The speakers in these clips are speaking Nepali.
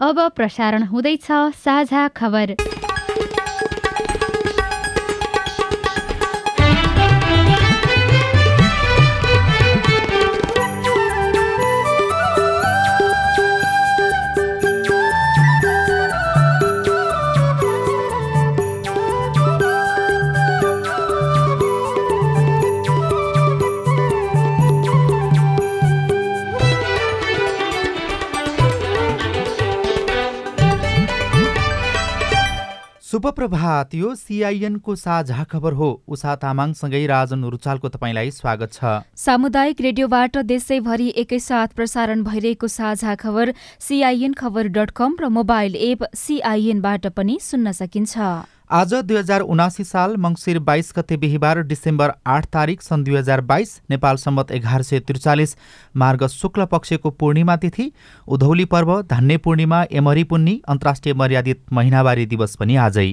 अब प्रसारण हुँदैछ साझा खबर। शुभ यो सिआइएनको साझा खबर हो। उषा तामाङसँगै राजन रुचालको तपाईँलाई स्वागत छ। सामुदायिक रेडियोबाट देशैभरि एकैसाथ प्रसारण भइरहेको साझा खबर सिआइएन खबर डट कम र मोबाइल एप सिआइएनबाट पनि सुन्न सकिन्छ। आज दुई हजार उनासी साल मङ्सिर बाइस गते बिहिबार डिसेम्बर आठ तारिक सन् दुई हजार बाइस नेपाल सम्मत एघार सय त्रिचालिस मार्ग शुक्ल पक्षको पूर्णिमा तिथि उधौली पर्व धान्य पूर्णिमा एमरी पुन्नी अन्तर्राष्ट्रिय मर्यादित महिनावारी दिवस पनि आजै।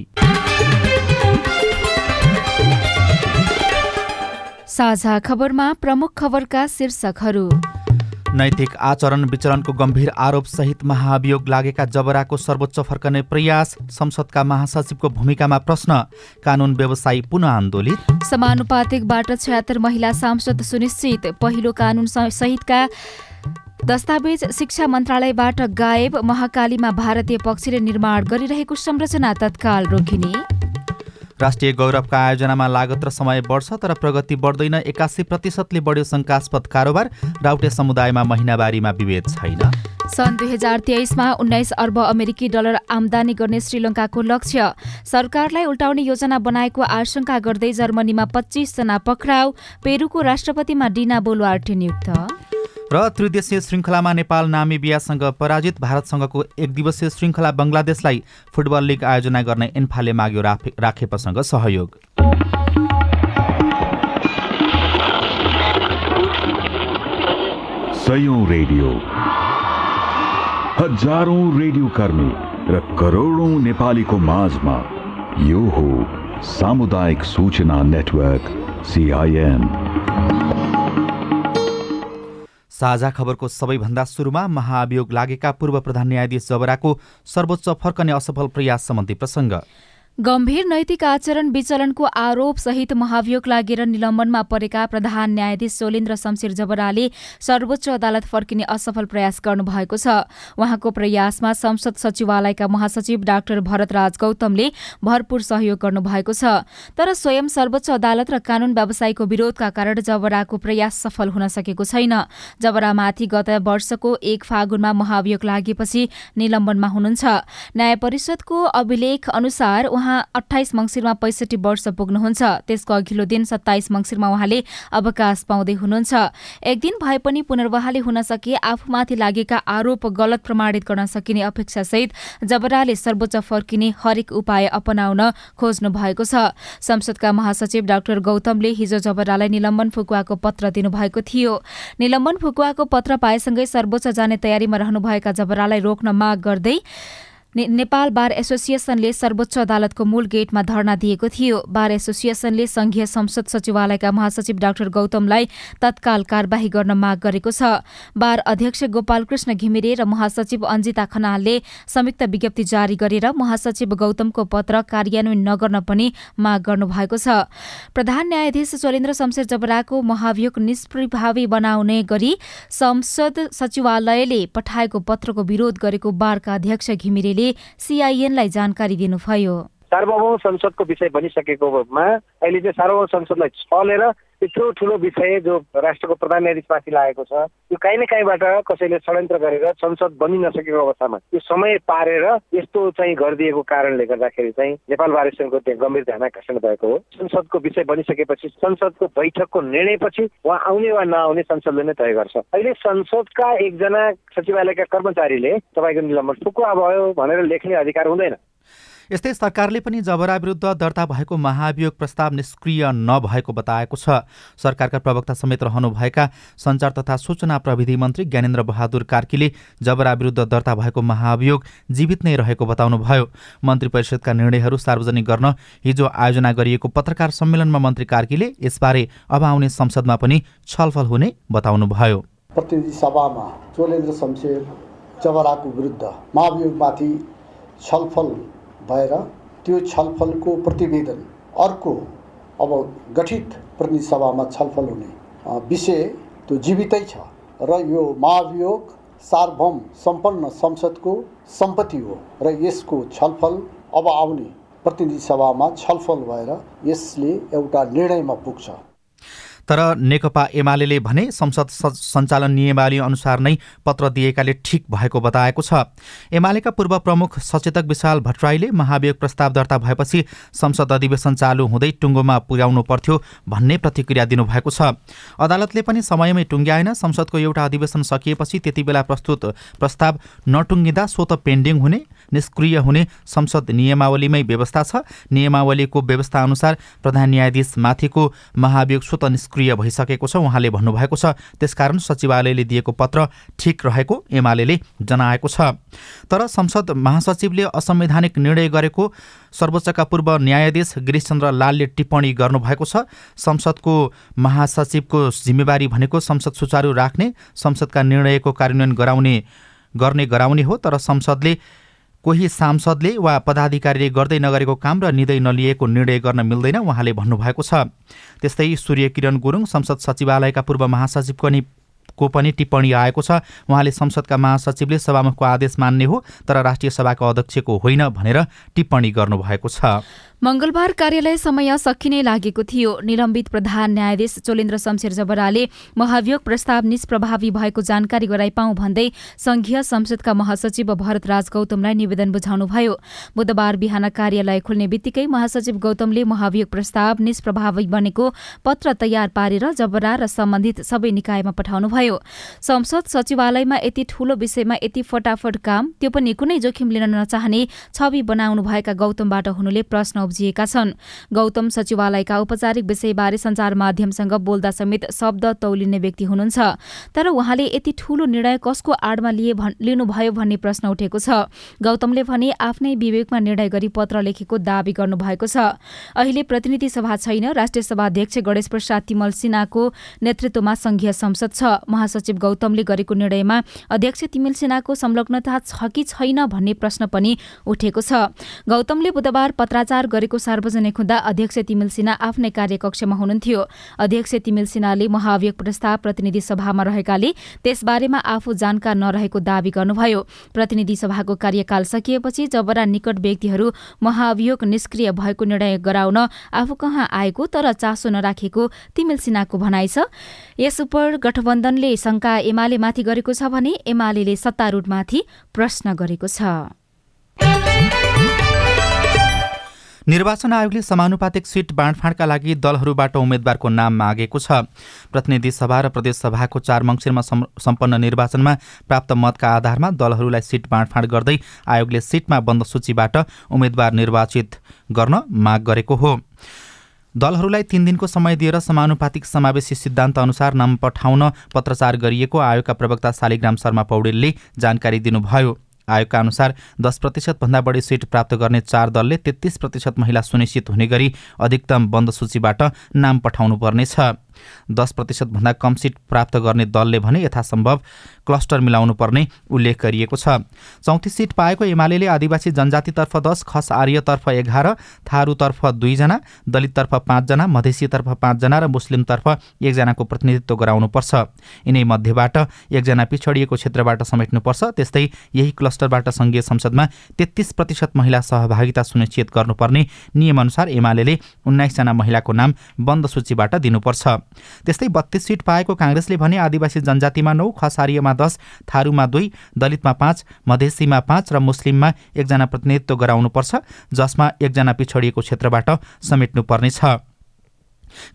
साझा खबरमा प्रमुख खबरका शीर्षकहरू। नैतिक आचरण विचरणको गम्भीर आरोपसहित महाभियोग लागेका जबराको सर्वोच्च फर्कने प्रयास संसदका महासचिवको भूमिकामा प्रश्न। कानून व्यवसायी पुनः आन्दोलित। समानुपातिकबाट छयत्तर महिला सांसद सुनिश्चित। पहिलो कानून सहितका दस्तावेज शिक्षा मन्त्रालयबाट गायब। महाकालीमा भारतीय पक्षले निर्माण गरिरहेको संरचना तत्काल रोकिने। राष्ट्रिय गौरवका आयोजनामा लागत र समय बढ्छ तर प्रगति बढ्दैन। एकासी प्रतिशतले बढ्यो शङ्कास्पद कारोबार। राउटे समुदायमा महिनावारीमा विभेद छैन। सन् दुई हजार तेइसमा उन्नाइस अर्ब अमेरिकी डलर आमदानी गर्ने श्रीलङ्काको लक्ष्य सरकारलाई उल्टाउने योजना बनाएको आशंका गर्दै जर्मनीमा पच्चिसजना पक्राउ पेरुको राष्ट्रपतिमा डिना बोलवार्टे नियुक्त। र त्रिदेशीय श्रृङ्खलामा नेपाल नामिबियासँग पराजित भारतसँगको एक दिवसीय श्रृङ्खला बङ्गलादेशलाई फुटबल लिग आयोजना गर्ने एन्फाले माग्यो राखेपसँग सहयोग। रेडियो। हजारौं रेडियो कर्मी र करोडौं नेपालीको माझमा यो हो सामुदायिक सूचना नेटवर्क सिआइएन साझा खबरको सबैभन्दा सुरुमा महाभियोग लागेका पूर्व प्रधान न्यायाधीश जबराको सर्वोच्च फर्कने असफल प्रयास सम्बन्धी प्रसङ्ग। गम्भीर नैतिक आचरण विचलनको आरोप सहित महाभियोग लागेर निलम्बनमा परेका प्रधान न्यायाधीश सोलेन्द्र शमशेर जबराले सर्वोच्च अदालत फर्किने असफल प्रयास गर्नुभएको छ। उहाँको प्रयासमा संसद सचिवालयका महासचिव डाक्टर भरतराज गौतमले भरपूर सहयोग गर्नुभएको छ। तर स्वयं सर्वोच्च अदालत र कानून व्यवसायीको विरोधका कारण जबराको प्रयास सफल हुन सकेको छैन। जबरामाथि गत वर्षको एक फागुनमा महाभियोग लागेपछि निलम्बनमा हुनुहुन्छ। न्याय परिषदको अभिलेख अनुसार उहाँ अठाइस मङ्सिरमा पैसठी वर्ष पुग्नुहुन्छ। त्यसको अघिल्लो दिन सत्ताइस मङ्सिरमा उहाँले अवकाश पाउँदै हुनुहुन्छ। एक दिन भए पनि पुनर्वहाली हुन सके आफूमाथि लागेका आरोप गलत प्रमाणित गर्न सकिने अपेक्षासहित जबराले सर्वोच्च फर्किने हरेक उपाय अपनाउन खोज्नु भएको छ। संसदका महासचिव डाक्टर गौतमले हिजो जबरालाई निलम्बन फुकुवाको पत्र दिनुभएको थियो। निलम्बन फुकुवाको पत्र पाएसँगै सर्वोच्च जाने तयारीमा रहनुभएका जबरालाई रोक्न माग गर्दै नेपाल बार एसोसिएसनले सर्वोच्च अदालतको मूल गेटमा धरना दिएको थियो। बार एसोसिएसनले संघीय संसद सचिवालयका महासचिव डाक्टर गौतमलाई तत्काल कार्यवाही गर्न माग गरेको छ। बार अध्यक्ष गोपाल कृष्ण घिमिरे र महासचिव अञ्जिता खनालले संयुक्त विज्ञप्ति जारी गरेर महासचिव गौतमको पत्र कार्यान्वयन नगर्न पनि माग गर्नुभएको छ। प्रधान न्यायाधीश चोलेन्द्र शमशेर जबराको महाभियोग निष्प्रभावी बनाउने गरी संसद सचिवालयले पठाएको पत्रको विरोध गरेको बारका अध्यक्ष घिमिरेले सिआइएनलाई जानकारी दिनुभयो। सार्वभौम संसदको विषय बनिसकेकोमा अहिले चाहिँ सार्वभौम संसदलाई छलेर यत्रो ठुलो विषय जो राष्ट्रको प्रधान न्यायाधीशमाथि लागेको छ यो काहीँ न काहीँबाट कसैले षड्यन्त्र गरेर संसद बनि नसकेको अवस्थामा यो समय पारेर यस्तो चाहिँ गरिदिएको कारणले गर्दाखेरि चाहिँ नेपाल बार त्यहाँ गम्भीर ध्यान आकर्षण भएको हो। संसदको विषय बनिसकेपछि संसदको बैठकको निर्णयपछि उहाँ आउने वा नआउने संसदले नै तय गर्छ। अहिले संसदका एकजना सचिवालयका कर्मचारीले तपाईँको निलम्बन फुकुवा भयो भनेर लेख्ने अधिकार हुँदैन। यस्तै सरकारले पनि जबरा विरुद्ध दर्ता भएको महाभियोग प्रस्ताव निष्क्रिय नभएको बताएको छ। सरकारका प्रवक्ता समेत रहनुभएका सञ्चार तथा सूचना प्रविधि मन्त्री ज्ञानेन्द्र बहादुर कार्कीले जबरा विरुद्ध दर्ता भएको महाभियोग जीवित नै रहेको बताउनुभयो। मन्त्री परिषदका निर्णयहरू सार्वजनिक गर्न हिजो आयोजना गरिएको पत्रकार सम्मेलनमा मन्त्री कार्कीले यसबारे अब आउने संसदमा पनि छलफल हुने बताउनुभयो। प्रतिनिधि सभामा चोलेन्द्र शमशेर जबराको विरुद्ध महाभियोगमाथि छलफल भएर त्यो छलफलको प्रतिवेदन अर्को अब गठित प्रतिनिधि सभामा छलफल हुने विषय त्यो जीवितै छ र यो महाभियोग सार्वभौम सम्पन्न संसदको सम्पत्ति हो र यसको छलफल अब आउने प्रतिनिधि सभामा छलफल भएर यसले एउटा निर्णयमा पुग्छ। तर नेकपा एमाले भने संसद सञ्चालन नियमावली अनुसार नै पत्र दिएकाले ठिक भएको बताएको छ। एमालेका पूर्व प्रमुख सचेतक विशाल भट्टराईले महाभियोग प्रस्ताव दर्ता भएपछि संसद अधिवेशन चालु हुँदै टुङ्गोमा पुर्याउनु पर्थ्यो भन्ने प्रतिक्रिया दिनुभएको छ। अदालतले पनि समयमै टुङ्ग्याएन संसदको एउटा अधिवेशन सकिएपछि त्यति बेला प्रस्तुत प्रस्ताव नटुङ्गिँदा स्वत पेन्डिङ हुने निष्क्रिय हुने संसद नियमावलीमै व्यवस्था छ। नियमावलीको व्यवस्था अनुसार प्रधान न्यायाधीश माथिको महाभियोग स्वत निष्क्रिय भइसकेको छ उहाँले भन्नुभएको छ। त्यसकारण सचिवालयले दिएको पत्र ठिक रहेको एमाले जनाएको छ। तर संसद महासचिवले असंवैधानिक निर्णय गरेको सर्वोच्चका पूर्व न्यायाधीश गिरिशचन्द्र लालले टिप्पणी गर्नुभएको छ। संसदको महासचिवको जिम्मेवारी भनेको संसद सुचारू राख्ने संसदका निर्णयको कार्यान्वयन गराउने गर्ने गराउने हो। तर संसदले कोही सांसदले वा पदाधिकारीले गर्दै नगरेको काम र निदै नलिएको निर्णय गर्न मिल्दैन उहाँले भन्नुभएको छ। त्यस्तै सूर्य किरण गुरुङ संसद सचिवालयका पूर्व महासचिवको नि को पनि टिप्पणी आएको छ। उहाँले संसदका महासचिवले सभामुखको आदेश मान्ने हो तर राष्ट्रिय सभाको अध्यक्षको होइन भनेर टिप्पणी गर्नुभएको छ। मंगलबार कार्यालय समय सकिने लागेको थियो। निलम्बित प्रधान न्यायाधीश चोलेन्द्र शमशेर जबराले महाभियोग प्रस्ताव निष्प्रभावी भएको जानकारी गराइपाउ भन्दै संघीय संसदका महासचिव भरत राज गौतमलाई निवेदन बुझाउनुभयो। बुधबार बिहान कार्यालय खुल्ने बित्तिकै महासचिव गौतमले महाभियोग प्रस्ताव निष्प्रभावी बनेको पत्र तयार पारेर जबरा र सम्बन्धित सबै निकायमा पठाउनुभयो। संसद सचिवालयमा यति ठूलो विषयमा यति फटाफट काम त्यो पनि कुनै जोखिम लिन नचाहने छवि बनाउनु भएका गौतमबाट हुनुले प्रश्न उब्जिएका छन्। गौतम सचिवालयका औपचारिक विषयबारे सञ्चार माध्यमसँग बोल्दा समेत शब्द तौलिने व्यक्ति हुनुहुन्छ। तर उहाँले यति ठूलो निर्णय कसको आडमा लिए लिनुभयो भन्ने प्रश्न उठेको छ। गौतमले भने आफ्नै विवेकमा निर्णय गरी पत्र लेखेको दावी गर्नुभएको छ। अहिले प्रतिनिधि सभा छैन। राष्ट्रिय सभा अध्यक्ष गणेश प्रसाद तिमल सिन्हाको नेतृत्वमा संघीय संसद छ। महासचिव गौतमले गरेको निर्णयमा अध्यक्ष तिमिल सिन्हाको संलग्नता छ कि छैन भन्ने प्रश्न पनि उठेको छ। गौतमले बुधबार पत्राचार गरेको सार्वजनिक हुँदा अध्यक्ष तिमिल सिन्हा आफ्नै कार्यकक्षमा हुनुहुन्थ्यो। अध्यक्ष तिमिल सिन्हाले महाभियोग प्रस्ताव प्रतिनिधि सभामा रहेकाले त्यसबारेमा आफू जानकार नरहेको दावी गर्नुभयो। प्रतिनिधि सभाको कार्यकाल सकिएपछि जबरा निकट व्यक्तिहरू महाभियोग निष्क्रिय भएको निर्णय गराउन आफू कहाँ आएको तर चासो नराखेको तिमिल सिन्हाको भनाइ छ। यस उप गठबन्धनले शंका एमालेमाथि गरेको छ भने एमाले सत्तारूढमाथि प्रश्न गरेको छ। निर्वाचन आयोगले समानुपातिक सिट बाँडफाँडका लागि दलहरूबाट उम्मेद्वारको नाम मागेको छ। प्रतिनिधि सभा र प्रदेशसभाको चार मङ्सिरमा सम्पन्न निर्वाचनमा प्राप्त मतका आधारमा दलहरूलाई सिट बाँडफाँड गर्दै आयोगले सिटमा बन्द सूचीबाट उम्मेद्वार निर्वाचित गर्न माग गरेको हो। दलहरूलाई तीन दिनको समय दिएर समानुपातिक समावेशी सिद्धान्त अनुसार नाम पठाउन पत्रचार गरिएको आयोगका प्रवक्ता शालिग्राम शर्मा पौडेलले जानकारी दिनुभयो। आयोगका अनुसार दस प्रतिशतभन्दा बढी सिट प्राप्त गर्ने चार दलले तेत्तिस प्रतिशत महिला सुनिश्चित हुने गरी अधिकतम बन्द सूचीबाट नाम पठाउनु पर्नेछ दस प्रतिशतभन्दा कम सिट प्राप्त गर्ने दलले भने यथासम्भव क्लस्टर मिलाउनु पर्ने उल्लेख गरिएको छ। चौतिस सिट पाएको एमाले आदिवासी जनजातितर्फ दस खस आर्यतर्फ एघार थारूतर्फ दुईजना दलिततर्फ पाँचजना मधेसीतर्फ पाँचजना र मुस्लिमतर्फ एकजनाको प्रतिनिधित्व गराउनुपर्छ। यिनै मध्येबाट एकजना पिछडिएको क्षेत्रबाट समेट्नुपर्छ त्यस्तै यही क्लस्टरबाट सङ्घीय संसदमा तेत्तिस प्रतिशत महिला सहभागिता सुनिश्चित गर्नुपर्ने नियमअनुसार एमाले उन्नाइसजना महिलाको नाम बन्द सूचीबाट दिनुपर्छ। त्यस्तै बत्तीस सिट पाएको काङ्ग्रेसले भने आदिवासी जनजातिमा नौ खसारियामा दस थारूमा दुई दलितमा पाँच मधेसीमा पाँच र मुस्लिममा एकजना प्रतिनिधित्व गराउनुपर्छ जसमा एकजना पिछडिएको क्षेत्रबाट समेट्नुपर्नेछ।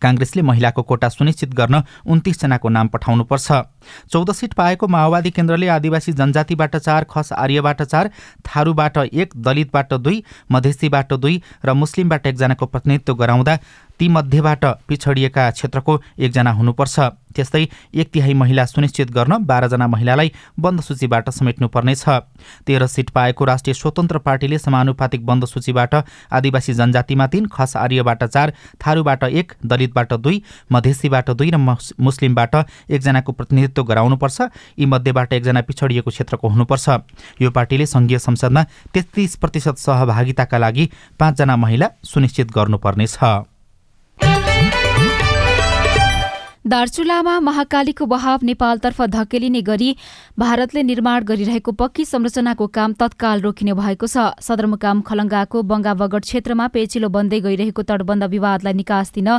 काङ्ग्रेसले महिलाको कोटा सुनिश्चित गर्न उन्तिसजनाको नाम पठाउनुपर्छ। चौध सिट पाएको माओवादी केन्द्रले आदिवासी जनजातिबाट चार खस आर्यबाट चार थारूबाट एक दलितबाट दुई मधेसीबाट दुई र मुस्लिमबाट एकजनाको प्रतिनिधित्व गराउँदा तीमध्येबाट पिछडिएका क्षेत्रको एकजना हुनुपर्छ। त्यस्तै एक तिहाई महिला सुनिश्चित गर्न बाह्रजना महिलालाई बन्द सूचीबाट समेट्नुपर्नेछ तेह्र सिट पाएको राष्ट्रिय स्वतन्त्र पार्टीले समानुपातिक बन्द सूचीबाट आदिवासी जनजातिमा तीन खस आर्यबाट चार थारूबाट एक दलितबाट दुई मधेसीबाट दुई र मुस्लिमबाट एकजनाको प्रतिनिधित्व गराउनुपर्छ। यी मध्येबाट एकजना पिछडिएको क्षेत्रको हुनुपर्छ। यो पार्टीले सङ्घीय संसदमा तेत्तिस प्रतिशत सहभागिताका लागि पाँचजना महिला सुनिश्चित गर्नुपर्नेछ दार्चुलामा महाकालीको बहाव नेपालतर्फ धकेलिने गरी भारतले निर्माण गरिरहेको पक्की संरचनाको काम तत्काल रोकिने भएको छ। सदरमुकाम खलङ्गाको बंगा बगड क्षेत्रमा पेचिलो बन्दै गइरहेको तटबन्ध विवादलाई निकास दिन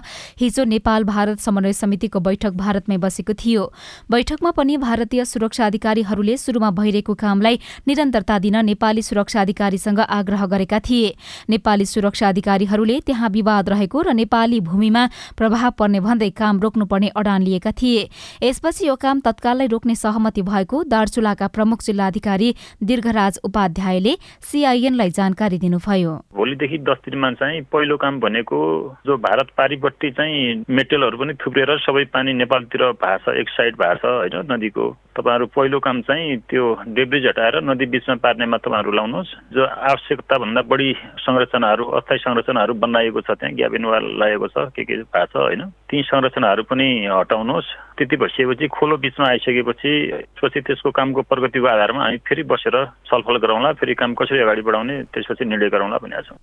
हिजो नेपाल भारत समन्वय समितिको बैठक भारतमै बसेको थियो। बैठकमा पनि भारतीय सुरक्षा अधिकारीहरूले शुरूमा भइरहेको कामलाई निरन्तरता दिन नेपाली सुरक्षा अधिकारीसँग आग्रह गरेका थिए। नेपाली सुरक्षा अधिकारीहरूले त्यहाँ विवाद रहेको र नेपाली भूमिमा प्रभाव पर्ने भन्दै काम रोक्नुपर्ने अडान लिएका थिए। यसपछि यो काम तत्कालै रोक्ने सहमति भएको दार्चुलाका प्रमुख जिल्लाधिकारी दीर्घराज उपाध्यायले सीआईएनलाई जानकारी दिनुभयो। भोलिदेखि दस दिनमा चाहिँ पहिलो काम भनेको जो भारत पारिपट्टि चाहिँ मेटेलहरू पनि थुप्रेर सबै पानी नेपालतिर भार्छ एक साइड भार्छ होइन नदीको। तपाईँहरू पहिलो काम चाहिँ त्यो डेब्रिज हटाएर नदी बिचमा पार्नेमा तपाईँहरू लाउनुहोस्। जो आवश्यकताभन्दा बढी संरचनाहरू अस्थायी संरचनाहरू बनाइएको छ त्यहाँ ग्याबिन वाल लागेको छ के के भएको छ होइन। ती संरचनाहरू पनि हटाउनुहोस्। त्यति भइसकेपछि खोलो बिचमा आइसकेपछि पछि त्यसको कामको प्रगतिको आधारमा हामी फेरि बसेर छलफल गरौँला फेरि काम कसरी अगाडि बढाउने त्यसपछि निर्णय गरौँला भनेका छौँ।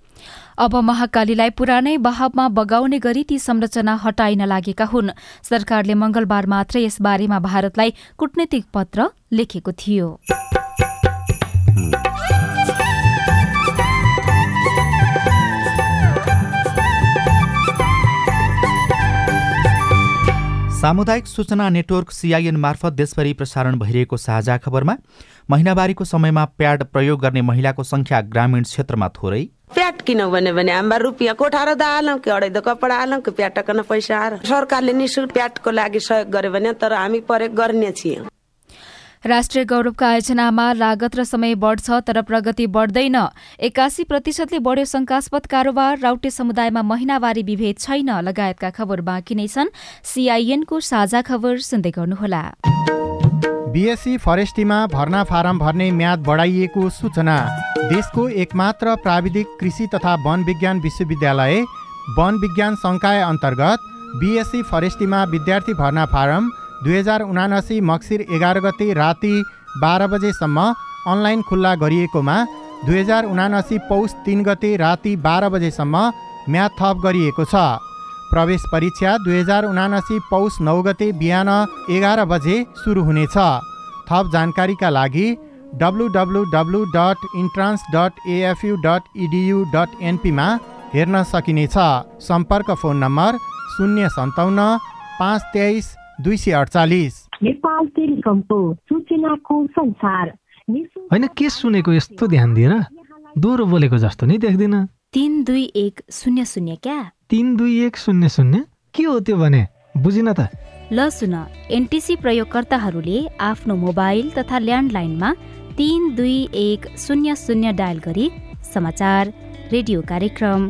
अब महाकालीलाई पुरानै बहावमा बगाउने गरी ती संरचना हटाइन लागेका हुन्। सरकारले मंगलबार मात्र यसबारेमा भारतलाई कूटनीतिक पत्र लेखेको थियो। सामुदायिक सूचना नेटवर्क सिआइएन मार्फत देशभरि प्रसारण भइरहेको साझा खबरमा महिनावारीको समयमा प्याड प्रयोग गर्ने महिलाको संख्या ग्रामीण क्षेत्रमा थोरै। प्याट किन भन्यो भने हाम्रो रुपियाँ कोठारो हालौँ कि अढाइ कपडा हालौँ कि प्याटकन पैसा सरकारले निशुल्क प्याटको लागि सहयोग गर्यो भने तर हामी प्रयोग गर्ने छियौँ। राष्ट्रिय गौरवका आयोजनामा लागत र समय बढ्छ तर प्रगति बढ्दैन। एकासी प्रतिशतले बढ्यो शंकास्पद कारोबार राउटे समुदायमा महिनावारी विभेद छैन लगायतका खबर बाँकी नै छन्। सीआईएनको साझा खबर सुन्दै गर्नुहोला। बिएससी फरेस्टीमा भर्ना फारम भर्ने म्याद बढाइएको सूचना। देशको एकमात्र प्राविधिक कृषि तथा वन विज्ञान विश्वविद्यालय वन विज्ञान संकाय अन्तर्गत बिएससी फरेस्टीमा विद्यार्थी भर्ना फारम दुई हजार उनासी मक्सिर एघार गते राति बाह्र बजेसम्म अनलाइन खुल्ला गरिएकोमा दुई हजार उनासी पौष तिन गते राति बाह्र बजेसम्म म्याद थप गरिएको छ। प्रवेश परीक्षा दुई हजार उनासी पौष नौ गते बिहान एघार बजे सुरु हुनेछ। थप जानकारीका लागि W W W dot entrance dot AFU dot EDU dot एनपीमा हेर्न सकिनेछ। सम्पर्क फोन नम्बर शून्य सन्ताउन्न पाँच तेइस दुई सय अडचालिस। नेपाल टेलिकमको सूचनाको संसार होइन के सुनेको यस्तो ध्यान दिएर दोहोरो बोलेको जस्तो नि देख्दिन। तिन दुई एक शून्य शून्य क्या? तिन दुई एक शून्य शून्य? के हो त्यो भने? बुझिन त। ल सुन एनटिसी प्रयोगकर्ताहरूले आफ्नो मोबाइल तथा ल्यान्डलाइनमा तिन दुई एक शून्य शून्य डायल गरी समाचार रेडियो कार्यक्रम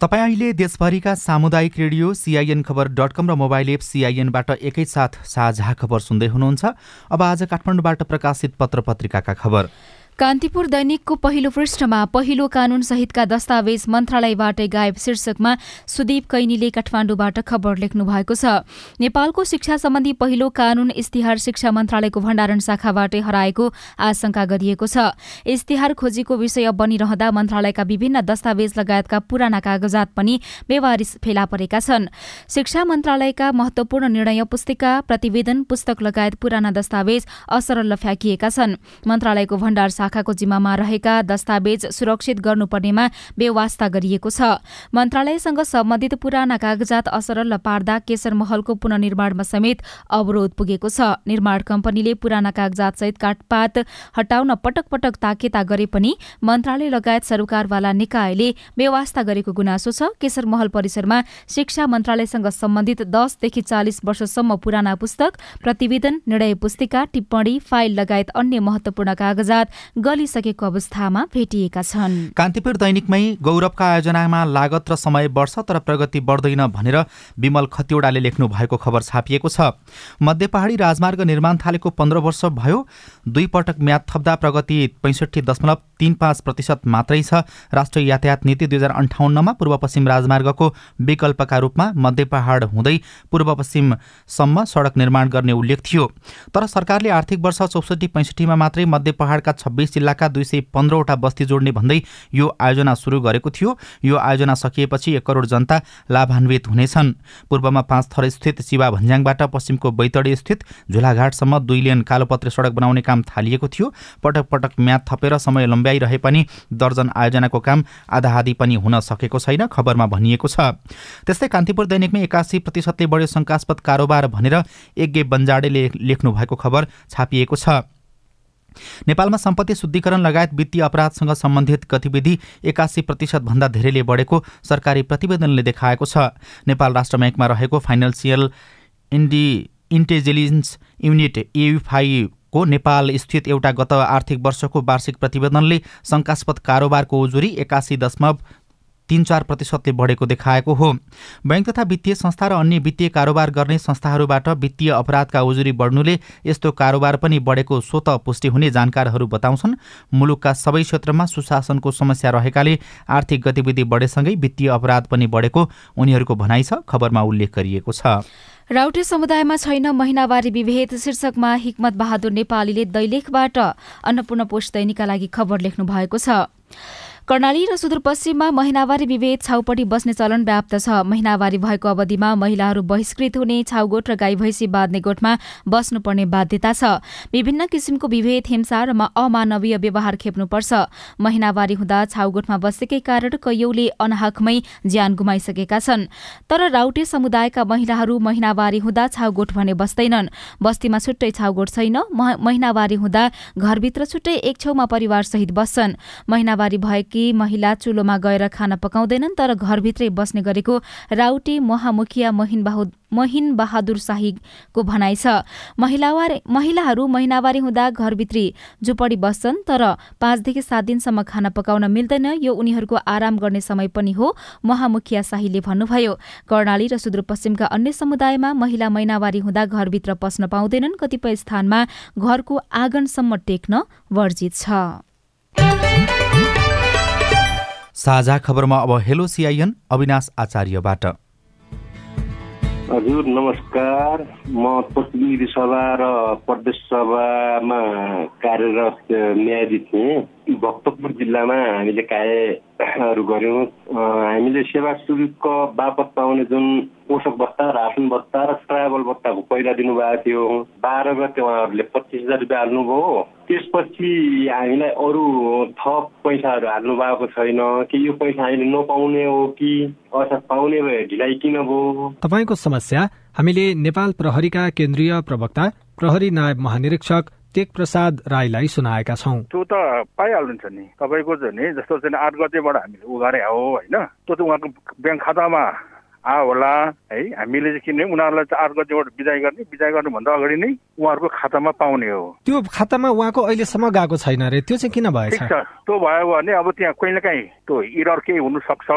तपाईँ अहिले देशभरिका सामुदायिक radio CIN Khabar dot com र मोबाइल एप सिआइएनबाट एकैसाथ साझा खबर सुन्दै हुनुहुन्छ। अब आज काठमाडौँबाट प्रकाशित पत्र पत्रिकाका खबर। कान्तिपुर दैनिकको पहिलो पृष्ठमा पहिलो कानून सहितका दस्तावेज मन्त्रालयबाटै गायब शीर्षकमा सुदीप कैनीले काठमाडौँबाट खबर लेख्नु भएको छ। नेपालको शिक्षा सम्बन्धी पहिलो कानून इस्तिहार शिक्षा मन्त्रालयको भण्डारण शाखाबाटै हराएको आशंका गरिएको छ। इस्तिहार खोजीको विषय बनिरहँदा मन्त्रालयका विभिन्न दस्तावेज लगायतका पुराना कागजात पनि बेवारिस फेला परेका छन्। शिक्षा मन्त्रालयका महत्वपूर्ण निर्णय पुस्तिका प्रतिवेदन पुस्तक लगायत पुराना दस्तावेज असरल फ्याँकिएका छन्। मन्त्रालयको भण्डार शाखाको जिम्मामा रहेका दस्तावेज सुरक्षित गर्नुपर्नेमा बेवास्ता गरिएको छ। मन्त्रालयसँग सम्बन्धित पुराना कागजात असरल पार्दा केशर महलको पुननिर्माणमा समेत अवरोध पुगेको छ। निर्माण कम्पनीले पुराना कागजात सहित काठपात हटाउन पटक पटक ताकेता गरे पनि मन्त्रालय लगायत सरकारवाला निकायले बेवास्ता गरेको गुनासो छ। केशर महल परिसरमा शिक्षा मन्त्रालयसँग सम्बन्धित दसदेखि चालिस वर्षसम्म पुराना पुस्तक प्रतिवेदन निर्णय पुस्तिका टिप्पणी फाइल लगायत अन्य महत्वपूर्ण कागजात गलिसकेको अवस्थामा भेटिएका छन्। कान्तिपुर दैनिकमै गौरवका आयोजनामा लागत र समय बढ्छ तर प्रगति बढ्दैन भनेर विमल खतिवडाले लेख्नु भएको खबर छापिएको छ। मध्य पहाडी राजमार्ग निर्माण थालेको पन्ध्र वर्ष भयो। दुई पटक म्याद थप्दा प्रगति पैँसठी दशमलव तीन पाँच प्रतिशत मात्रै छ। राष्ट्रिय यातायात नीति दुई हजार अन्ठाउन्नमा पूर्व पश्चिम राजमार्गको विकल्पका रूपमा मध्य पहाड हुँदै पूर्व पश्चिमसम्म सडक निर्माण गर्ने उल्लेख थियो। तर सरकारले आर्थिक वर्ष चौसठी पैँसठीमा मात्रै मध्य पहाडका जिल्लाका दुई सय पन्ध्रवटा बस्ती जोड्ने भन्दै यो आयोजना सुरु गरेको थियो। यो आयोजना सकिएपछि एक करोड जनता लाभान्वित हुनेछन्। पूर्वमा पाँच थर स्थित चिवा भन्ज्याङबाट पश्चिमको बैतडी स्थित झुलाघाटसम्म दुई लेन कालोपत्रे सडक बनाउने काम थालिएको थियो। पटक पटक म्याद थपेर समय लम्ब्याइरहे पनि दर्जन आयोजनाको काम आधा आधी पनि हुन सकेको छैन खबरमा भनिएको छ। त्यस्तै कान्तिपुर दैनिकमै एकासी प्रतिशतले बढ्यो शङ्कास्पद कारोबार भनेर यज्ञ बन्जाडेले लेख्नु भएको खबर छापिएको छ। नेपालमा सम्पत्ति शुद्धिकरण लगायत वित्तीय अपराधसँग सम्बन्धित गतिविधि एकासी प्रतिशतभन्दा धेरैले बढेको सरकारी प्रतिवेदनले देखाएको छ। नेपाल राष्ट्र ब्याङ्कमा रहेको फाइनेन्सियल इन्डी इन्टेलिजेन्स युनिट एयुफाईको नेपाल स्थित एउटा गत आर्थिक वर्षको वार्षिक प्रतिवेदनले शङ्कास्पद कारोबारको उजुरी एकासी दशमलव तीन चार प्रतिशतले बढेको देखाएको हो। बैङ्क तथा वित्तीय संस्था र अन्य वित्तीय कारोबार गर्ने संस्थाहरूबाट वित्तीय अपराधका उजुरी बढ्नुले यस्तो कारोबार पनि बढेको स्वत पुष्टि हुने जानकारहरू बताउँछन्। मुलुकका सबै क्षेत्रमा सुशासनको समस्या रहेकाले आर्थिक गतिविधि बढेसँगै वित्तीय अपराध पनि बढेको उनीहरूको भनाइ छ खबरमा उल्लेख गरिएको छ। राउटे समुदायमा छैन महिनावारी विभेद। शीर्षकमा हिक्मत बहादुर नेपालीले दैलेखबाट अन्नपूर्ण पोष दैनिकका लागि खबर लेख्नु भएको छ। कर्णाली र सुदूरपश्चिममा महिनावारी विभेद छाउपट्टि बस्ने चलन व्याप्त छ। महिनावारी भएको अवधिमा महिलाहरू बहिष्कृत हुने छाउगोठ र गाई भैँसी बाँध्ने गोठमा बस्नुपर्ने बाध्यता छ। विभिन्न किसिमको विभेद हिंसा र अमानवीय व्यवहार खेप्नुपर्छ। महिनावारी हुँदा छाउगोठमा बसेकै कारण कैयौले अनाहकमै ज्यान गुमाइसकेका छन्। तर राउटे समुदायका महिलाहरू महिनावारी हुँदा छाउगोठ भने बस्दैनन्। बस्तीमा छुट्टै छाउगोठ छैन। महिनावारी हुँदा घरभित्र छुट्टै एक छेउमा परिवारसहित बस्छन्। महिनावारी भए कि महिला चुलोमा गएर खाना पकाउँदैनन् तर घरभित्रै बस्ने गरेको राउटे महामुखिया महिन महिन बहादुर शाहीको भनाइ छ। महिलाहरू महिनावारी हुँदा घरभित्री झुपडी बस्छन् तर पाँचदेखि सात दिनसम्म खाना पकाउन मिल्दैन। यो उनीहरूको आराम गर्ने समय पनि हो महामुखिया शाहीले भन्नुभयो। कर्णाली र सुदूरपश्चिमका अन्य समुदायमा महिला महिनावारी हुँदा घरभित्र पस्न पाउँदैनन् कतिपय स्थानमा घरको आँगनसम्म टेक्न वर्जित छ। साझा खबरमा अब हेलो सिआइएन अविनाश आचार्यबाट। हजुर नमस्कार। म प्रतिनिधि सभा र प्रदेश सभामा कार्यरत न्यायाधीश थिएँ भक्तपुर जिल्लामा हामीले कार्यहरू गऱ्यौँ। हामीले सेवा शुल्क बापत पाउने जुन पोषक भत्ता रासन भत्ता र ट्राभल भत्ताको पहिला दिनुभएको थियो बाह्र गते उहाँहरूले पच्चिस हजार रुपियाँ हाल्नुभयो त्यसपछि हामीलाई अरू थप पैसाहरू हाल्नु भएको छैन कि यो पैसा हामीले नपाउने हो कि अर्थात् पाउने भए ढिलाइ किन भयो तपाईँको समस्या हामीले नेपाल प्रहरीका केन्द्रीय प्रवक्ता प्रहरी नायब महानिरीक्षक टेक प्रसाद राईलाई सुनाएका छौँ त्यो त पाइहाल्नुहुन्छ नि तपाईँको चाहिँ नि जस्तो चाहिँ आठ गतेबाट हामीले उ गरे हो होइन त्यो चाहिँ उहाँको ब्याङ्क खातामा आ होला। है हामीले चाहिँ किनभने उनीहरूलाई चाहिँ आठ गतिबाट बिदाय गर्ने। बिदाय गर्नुभन्दा अगाडि नै उहाँहरूको खातामा पाउने हो। त्यो खातामा उहाँको अहिलेसम्म गएको छैन अरे त्यो चाहिँ किन भएछ? त्यो भयो भने अब त्यहाँ कहिले काहीँ त्यो इरर केही हुनसक्छ।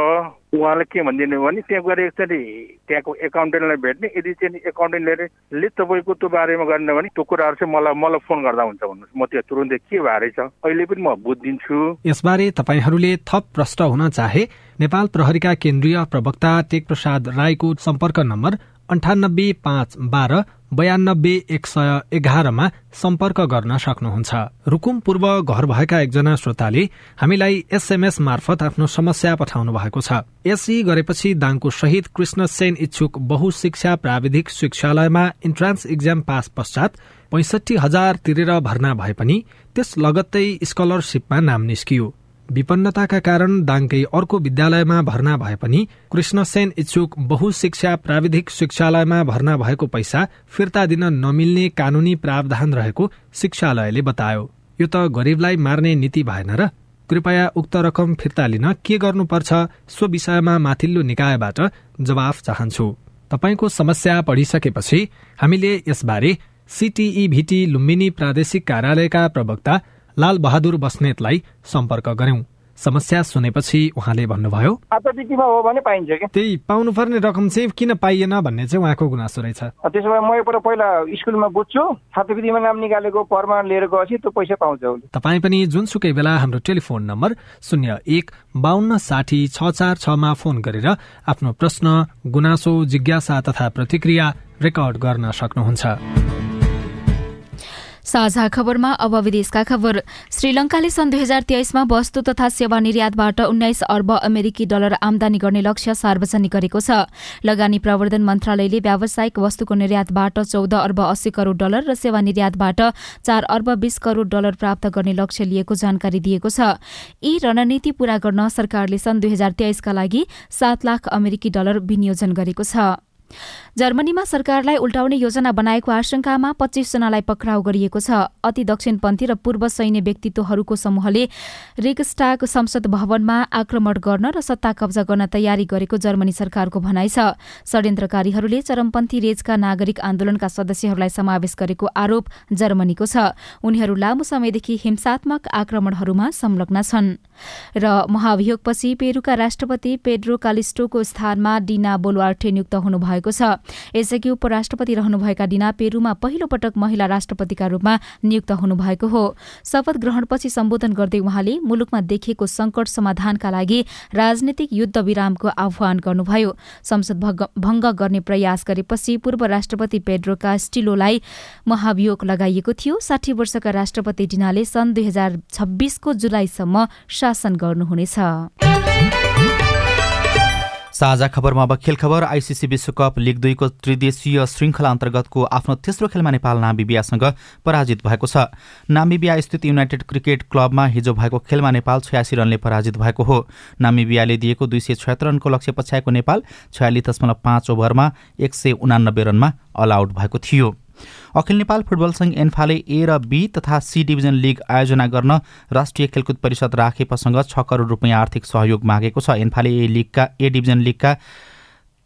उहाँले के भनिदिनु भने त्यहाँ गएर एकचोटि त्यहाँको एकाउन्टेन्टलाई भेट्ने यदि चाहिँ एकाउन्टेन्टले तपाईँको त्यो बारेमा गर्ने भने त्यो कुराहरू चाहिँ मलाई मलाई फोन गर्दा हुन्छ भन्नुहोस्। म त्यहाँ तुरुन्तै के भएर अहिले पनि म बुझिदिन्छु। यसबारे तपाईँहरूले थप प्रश्न हुन चाहे नेपाल प्रहरीका केन्द्रीय प्रवक्ता टेक प्रसाद राईको सम्पर्क नम्बर अन्ठानब्बे पाँच बाह्र बयानब्बे एक सय एघारमा सम्पर्क गर्न सक्नुहुन्छ। रुकुम पूर्व घर भएका एकजना श्रोताले हामीलाई एसएमएस मार्फत आफ्नो समस्या पठाउनु भएको छ। एसई गरेपछि दाङको शहीद कृष्ण सेन इच्छुक बहुशिक्षा प्राविधिक शिक्षालयमा इन्ट्रान्स इक्जाम पास पश्चात पैसठी हजार तिरेर भर्ना भए पनि त्यस लगत्तै स्कलरसिपमा नाम निस्कियो। विपन्नताका कारण दाङकै अर्को विद्यालयमा भर्ना भए पनि कृष्णसेन इच्छुक बहुशिक्षा प्राविधिक शिक्षालयमा भर्ना भएको पैसा फिर्ता दिन नमिल्ने कानूनी प्रावधान रहेको शिक्षालयले बतायो। यो त गरीबलाई मार्ने नीति भएन र कृपया उक्त रकम फिर्ता लिन के गर्नुपर्छ सो विषयमा माथिल्लो निकायबाट जवाफ चाहन्छु। तपाईँको समस्या पढिसकेपछि हामीले यसबारे सीटीई भिटी लुम्बिनी प्रादेशिक कार्यालयका प्रवक्ता लालबहादुर बस्नेतलाई सम्पर्क गर्यौं समस्या सुनेपछि उहाँले भन्नुभयो हो भने पाइन्छ क्या त्यही पाउनुपर्ने रकम चाहिँ किन पाइएन भन्ने चाहिँ उहाँको गुनासो रहेछ। त्यसो भए म एकपल्ट पहिला स्कुलमा बुझ्छु। छात्रवृत्तिमा नाम निकालेको प्रमाण लिएर गएपछि त्यो पैसा पाउँछ तपाईँ पनि जुनसुकै बेला हाम्रो टेलिफोन नम्बर शून्य एक बाहन्न साठी छ चार छमा फोन गरेर आफ्नो प्रश्न गुनासो जिज्ञासा तथा प्रतिक्रिया रेकर्ड गर्न सक्नुहुन्छ। साझा खबरमा अब विदेशका खबर। श्रीलंकाले सन् दुई हजार तेइसमा वस्तु तथा सेवा निर्यातबाट उन्नाइस अर्ब अमेरिकी डलर आमदानी गर्ने लक्ष्य सार्वजनिक गरेको छ। लगानी प्रवर्धन मन्त्रालयले व्यावसायिक वस्तुको निर्यातबाट चौध अर्ब अस्सी करोड़ डलर र सेवा निर्यातबाट चार अर्ब बीस करोड़ डलर प्राप्त गर्ने लक्ष्य लिएको जानकारी दिएको छ। यी रणनीति पूरा गर्न सरकारले सन् दुई हजार तेइसका लागि सात लाख अमेरिकी डलर विनियोजन गरेको छ। जर्मनीमा सरकारलाई उल्टाउने योजना बनाएको आशंकामा पच्चीसजनालाई पक्राउ गरिएको छ। अति दक्षिणपन्थी र पूर्व सैन्य व्यक्तित्वहरूको समूहले रिगस्टाग संसद भवनमा आक्रमण गर्न र सत्ता कब्जा गर्न तयारी गरेको जर्मनी सरकारको भनाइ छ। षड्यन्त्रकारीहरूले चरमपन्थी रेजका नागरिक आन्दोलनका सदस्यहरूलाई समावेश गरेको आरोप जर्मनीको छ। उनीहरू लामो समयदेखि हिंसात्मक आक्रमणहरूमा संलग्न छन्। र महाभियोगपछि पेरूका राष्ट्रपति पेड्रो कालिस्टोको स्थानमा डिना बोलवार्टे नियुक्त हुनुभएको छ। यसअघि उपराष्ट्रपति रहनुभएका डिना पेरूमा पहिलो पटक महिला राष्ट्रपतिका रूपमा नियुक्त हुनुभएको हो। शपथ ग्रहणपछि सम्बोधन गर्दै उहाँले मुलुकमा देखिएको संकट समाधानका लागि राजनीतिक युद्ध विरामको आह्वान गर्नुभयो। संसद भंग गर्ने प्रयास गरेपछि पूर्व राष्ट्रपति पेड्रो स्टिलोलाई महाभियोग लगाइएको थियो। साठी वर्षका राष्ट्रपति डिनाले सन् दुई हजार छब्बीसको जुलाईसम्म शासन गर्नुहुनेछ। साझा खबरमा अब खेल खबर। आइसिसी विश्वकप लिग दुईको त्रिदेशीय श्रृङ्खला अन्तर्गतको आफ्नो तेस्रो खेलमा नेपाल नामिबियासँग पराजित भएको छ। नामिबिया स्थित युनाइटेड क्रिकेट क्लबमा हिजो भएको खेलमा नेपाल छयासी रनले पराजित भएको हो। नामिबियाले दिएको दुई सय छयत्तर रनको लक्ष्य पछ्याएको नेपाल छयालिस दशमलव पाँच ओभरमा एक सय उनानब्बे रनमा अल आउट भएको थियो। अखिल नेपाल फुटबल सङ्घ एन्फाले ए र बी तथा सी डिभिजन लिग आयोजना गर्न राष्ट्रिय खेलकुद परिषद राखेपसँग छ करोड रुपियाँ आर्थिक सहयोग मागेको छ। एन्फाले ए लिगका ए डिभिजन लिगका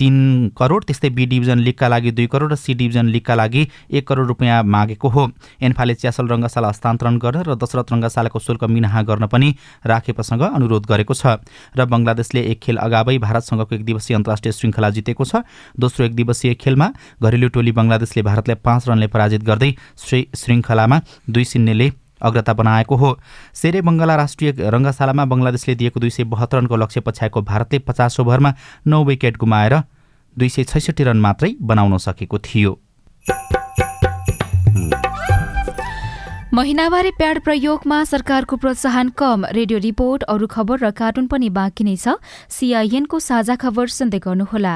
तीन करोड त्यस्तै बी डिभिजन लिगका लागि दुई करोड र सी डिभिजन लिगका लागि एक करोड रुपियाँ मागेको हो। एन्फाले च्यासल रङ्गशाला हस्तान्तरण गर्न र दशरथ रङ्गशालाको शुल्क मिनाहा गर्न पनि राखेपसँग अनुरोध गरेको छ र बङ्गलादेशले एक खेल अगावै भारतसँगको एक दिवसीय अन्तर्राष्ट्रिय श्रृङ्खला जितेको छ। दोस्रो एक दिवसीय खेलमा घरेलु टोली बङ्गलादेशले भारतलाई पाँच रनले पराजित गर्दै श्रृङ्खलामा दुई शून्यले अग्रता बनाएको हो। सेरे बङ्गला राष्ट्रिय रङ्गशालामा बङ्गलादेशले दिएको दुई सय बहत्तर रनको लक्ष्य पछ्याएको भारतले पचास ओभरमा नौ विकेट गुमाएर दुई सय छैसठी रन मात्रै बनाउन सकेको थियो। महिनावारी प्याड प्रयोगमा सरकारको प्रोत्साहन कम रेडियो रिपोर्ट अरू खबर र कार्टुन पनि बाँकी नै छ। सिआइएनको साझा खबर सुन्दै गर्नुहोला।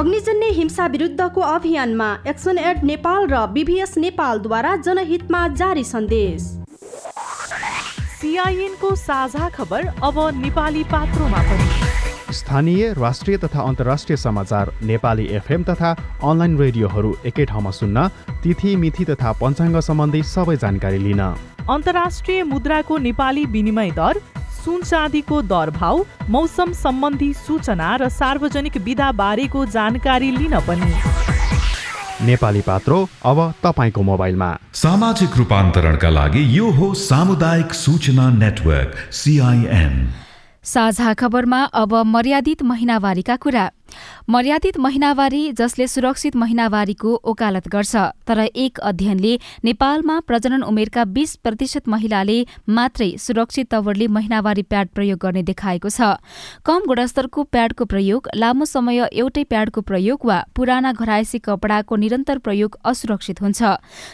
अग्निजन्य हिंसा विरुद्धको अभियानमा एक्सन एड नेपाल र बिभिएस नेपालद्वारा जनहितमा जारी सन्देश। सिआइएनको साझा खबर अब नेपाली पात्रोमा पनि। स्थानीय राष्ट्रिय तथा अन्तर्राष्ट्रिय समाचार नेपाली एफएम तथा अनलाइन रेडियोहरू एकै ठाउँमा सुन्न तिथि मिथि तथा पञ्चाङ्ग सम्बन्धी सबै जानकारी लिन। अन्तर्राष्ट्रिय मुद्राको नेपाली विनिमय दर सुन चाँदीको दरभाउ मौसम सम्बन्धी सूचना र सार्वजनिक विधा बारेको जानकारी लिन पनि। नेपाली पात्रो अब तपाईँको मोबाइलमा। सामाजिक रूपान्तरणका लागि यो हो सामुदायिक सूचना नेटवर्क सिआइएन साझा खबरमा अब मर्यादित महिनावारीका कुरा। मर्यादित महिनावारी जसले सुरक्षित महिनावारीको ओकालत गर्छ तर एक अध्ययनले नेपालमा प्रजनन उमेरका बीस प्रतिशत महिलाले मात्रै सुरक्षित तवरले महिनावारी प्याड प्रयोग गर्ने देखाएको छ। कम गुणस्तरको प्याडको प्रयोग लामो समय एउटै प्याडको प्रयोग वा पुराना घरायसी कपडाको निरन्तर प्रयोग असुरक्षित हुन्छ।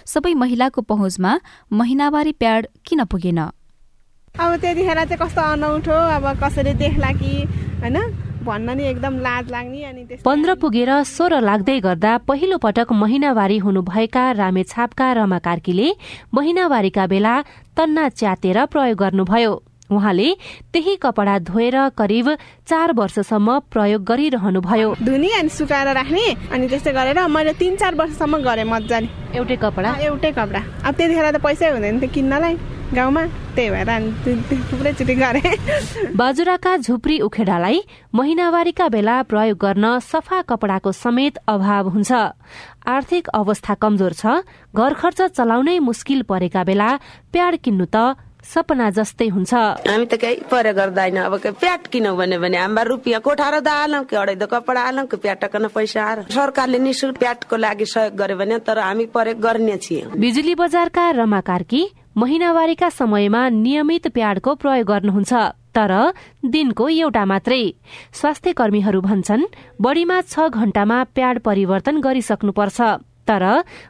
सबै महिलाको पहुँचमा महिनावारी प्याड किन पुगेन? अब त्यतिखेर चाहिँ कस्तो अनौठो अब कसैले देख्ला कि होइन? भन्न नि एकदम लाज लाग्ने अनि पन्ध्र पुगेर सोह्र लाग्दै गर्दा पहिलो पटक महिनावारी हुनुभएका रामेछापका रमा कार्कीले महिनावारीका बेला तन्ना च्यातेर प्रयोग गर्नुभयो। उहाँले त्यही कपडा धोएर करिब चार वर्षसम्म प्रयोग गरिरहनुभयो। धुने अनि सुकाएर राख्ने अनि त्यस्तै गरेर मैले तिन चार वर्षसम्म गरेँ मजाले। एउटै कपडा? एउटै कपडा। अब त्यतिखेर त पैसै हुँदैन थियो किन्नलाई। गाउँमा? त्यही भएर थुप्रैचोटि गरेँ। बाजुराका झुप्री उखेडालाई महिनावारीका बेला प्रयोग गर्न सफा कपडाको समेत अभाव हुन्छ। आर्थिक अवस्था कमजोर छ घर खर्च चलाउनै मुस्किल परेका बेला प्याड किन्नु त सपना जस्तै हुन्छ। हामी त केही परे गर्दैन अब प्याट किनौ भन्यो भने हाम्रा रुपियाँ कोठार द हालौँ कि अढाई कपडा हालौँ कि प्याट टक्कन पैसा आएर सरकारले निशुल्क प्याटको लागि सहयोग गर्यो भने तर हामी परे गर्ने छियौँ बिजुली बजारका रमा कार्की महिनावारीका समयमा नियमित प्याडको प्रयोग गर्नुहुन्छ तर दिनको एउटा मात्रै। स्वास्थ्य कर्मीहरू भन्छन् बढ़ीमा छ घण्टामा प्याड परिवर्तन गरिसक्नुपर्छ तर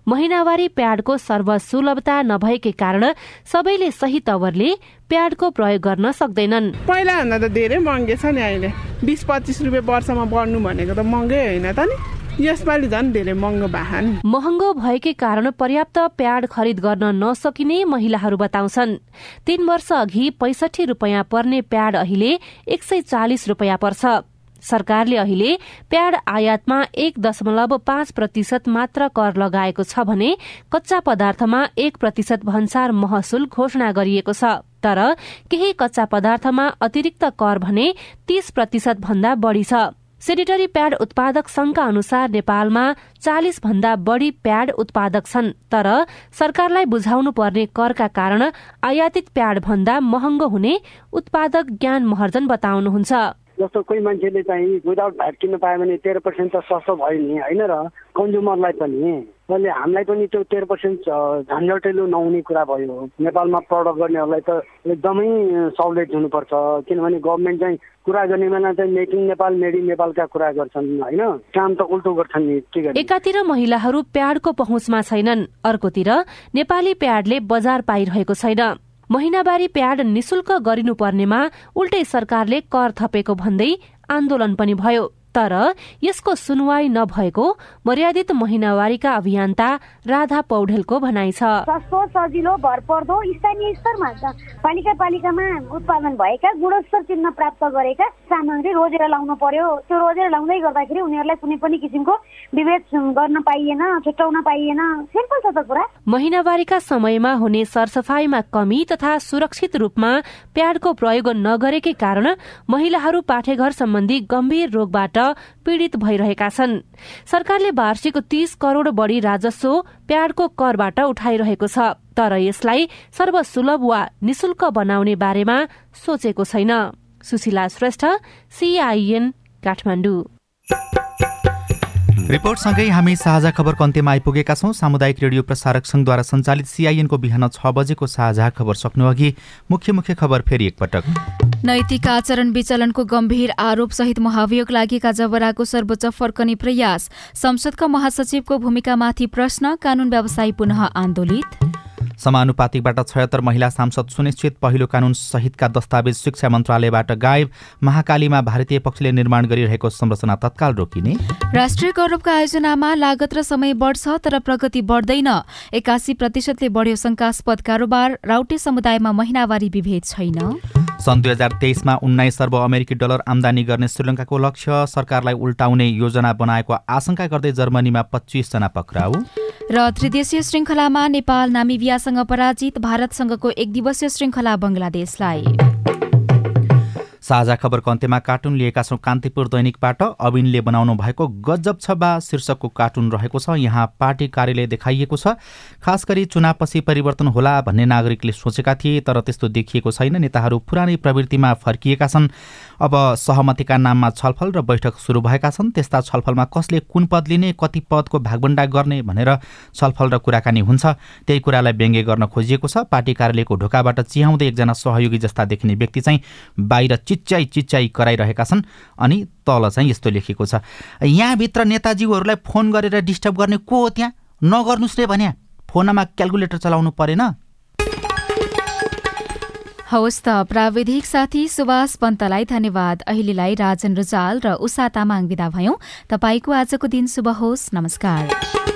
महिनावारी प्याडको सर्वसुलभता नभएकै कारण सबैले सही तवरले प्याडको प्रयोग गर्न सक्दैनन्। पहिलाभन्दा त धेरै महँगो छ नि अहिले। बिस पच्चिस रुपियाँ वर्षमा बढ्नु भनेको त महँगै होइन त नि। यसपालि झन् धेरै महँगो भान महँगो भएकै कारण पर्याप्त प्याड खरिद गर्न नसकिने महिलाहरू बताउँछन्। तीन वर्ष अघि पैसठी रुपियाँ पर्ने प्याड अहिले एक सय चालिस रुपियाँ पर्छ। सरकारले अहिले प्याड आयातमा एक दशमलव पाँच प्रतिशत मात्र कर लगाएको छ भने कच्चा पदार्थमा एक प्रतिशत भन्सार महसुल घोषणा गरिएको छ। तर केही कच्चा पदार्थमा अतिरिक्त कर भने तीस प्रतिशत भन्दा बढ़ी छ। सेनिटरी प्याड उत्पादक संघका अनुसार नेपालमा चालिस भन्दा बढ़ी प्याड उत्पादक छन् तर सरकारलाई बुझाउनु पर्ने करका कारण आयातित प्याड भन्दा महँगो हुने उत्पादक ज्ञान महर्जन बताउनुहुन्छ जस्तो कोही मान्छेले चाहिँ विदाउट भ्याट किन्न पायो भने तेह्र पर्सेन्ट त सस्तो भयो नि होइन र? कन्ज्युमरलाई पनि अहिले हामीलाई पनि त्यो तेह्र पर्सेन्ट झन्झटेलो नहुने कुरा भयो। नेपालमा प्रडक्ट गर्नेहरूलाई त एकदमै सहुलियत हुनुपर्छ। किनभने गभर्मेन्ट चाहिँ कुरा गर्ने बेला चाहिँ मेकिङ नेपाल मेड इन नेपालका कुरा गर्छन् होइन? काम त उल्टो गर्छन् नि के गर्ने? एकातिर महिलाहरू प्याडको पहुँचमा छैनन्। अर्कोतिर नेपाली प्याडले बजार पाइरहेको छैन। महिनावारी प्याड निशुल्क गरिनुपर्नेमा उल्टै सरकारले कर थपेको भन्दै आन्दोलन पनि भयो। तर यसको सुनवाई नभएको मर्यादित महिनावारीका अभियन्ता राधा पौडेलको भनाइ छ। सस्तो सजिलो भरपर्दो स्थानीय स्तरमा पालिका पालिकामा उत्पादन भएका गुणस्तर चिन्ह प्राप्त गरेका सामग्री रोजेर लाउनु पर्यो। त्यो रोजेर लाउँदै गर्दाखेरि उनीहरूलाई कुनै पनि किसिमको विभेद गर्न पाइएन छुट्याउन पाइएन। सिम्पल छ त कुरा। महिनावारीका समयमा हुने सरसफाईमा कमी तथा सुरक्षित रूपमा प्याडको प्रयोग नगरेकै कारण महिलाहरू पाठेघर सम्बन्धी गम्भीर रोगबाट पीड़ित भइरहेका छन्। सरकारले वार्षिक तीस करोड़ बढ़ी राजस्व प्याडको करबाट उठाइरहेको छ तर यसलाई सर्वसुलभ वा निशुल्क बनाउने बारेमा सोचेको छैन। सुशीला श्रेष्ठ सीआईएन काठमाडौँ। रिपोर्टसँगै हामी साझा खबरको अन्त्यमा आइपुगेका छौँ। सामुदायिक रेडियो प्रसारक संघद्वारा सञ्चालित सिआइएनको बिहान छ बजेको साझा खबर सक्नु अघि मुख्य मुख्य खबर फेरि एकपटक। नैतिक आचरण विचलनको गम्भीर आरोप सहित महाभियोग लागेका जबराको सर्वोच्च फर्कने प्रयास। संसदका महासचिवको भूमिकामाथि प्रश्न कानून व्यवसायी पुनः आन्दोलित। समानुपातिकबाट छयत्तर महिला सांसद सुनिश्चित पहिलो कानून सहितका दस्तावेज शिक्षा मन्त्रालयबाट गायब। महाकालीमा भारतीय पक्षले निर्माण गरिरहेको संरचना तत्काल रोकिने। राष्ट्रिय गौरवका आयोजनामा लागत र समय बढ्छ तर प्रगति बढ्दैन। एकासी प्रतिशतले बढ्यो शंकास्पद कारोबार। राउटे समुदायमा महिनावारी विभेद छैन। सन् दुई हजार तेइसमा उन्नाइस अर्ब अमेरिकी डलर आमदानी गर्ने श्रीलङ्काको लक्ष्य सरकारलाई उल्टाउने योजना बनाएको आशंका गर्दै जर्मनीमा पच्चिसजना पक्राउ। र त्रिदेशीय श्रृङ्खलामा नेपाल नामिबियासँग पराजित भारतसँगको एक दिवसीय श्रृङ्खला बङ्गलादेशलाई साझा खबरको अन्त्यमा कार्टुन लिएका छौँ कान्तिपुर दैनिकबाट। अविनले बनाउनु भएको गजब छ बा शीर्षकको कार्टुन रहेको छ। यहाँ पार्टी कार्यालय देखाइएको छ। खास गरी चुनावपछि परिवर्तन होला भन्ने नागरिकले सोचेका थिए तर त्यस्तो देखिएको छैन। नेताहरू पुरानै प्रवृत्तिमा फर्किएका छन्। अब सहमतिका नाममा छलफल र बैठक सुरु भएका छन्। त्यस्ता छलफलमा कसले कुन पद लिने कति पदको भागबन्डा गर्ने भनेर छलफल र कुराकानी हुन्छ। त्यही कुरालाई व्यङ्ग्य गर्न खोजिएको छ। पार्टी कार्यालयको ढोकाबाट चिहाउँदै एकजना सहयोगी जस्ता देखिने व्यक्ति चाहिँ बाहिर चिच्चाइ चिच्चाइ कराइरहेका छन् अनि तल चाहिँ यस्तो लेखेको छ यहाँभित्र नेताजीहरूलाई फोन गरेर डिस्टर्ब गर्ने को हो त्यहाँ? नगर्नुहोस् रे भने फोनमा क्यालकुलेटर चलाउनु परेन। हवस् त प्राविधिक साथी सुभाष पन्तलाई धन्यवाद। अहिलेलाई राजन रुचाल र उषा तामाङ विदा भयौं। तपाईँको आजको दिन शुभ होस्। नमस्कार।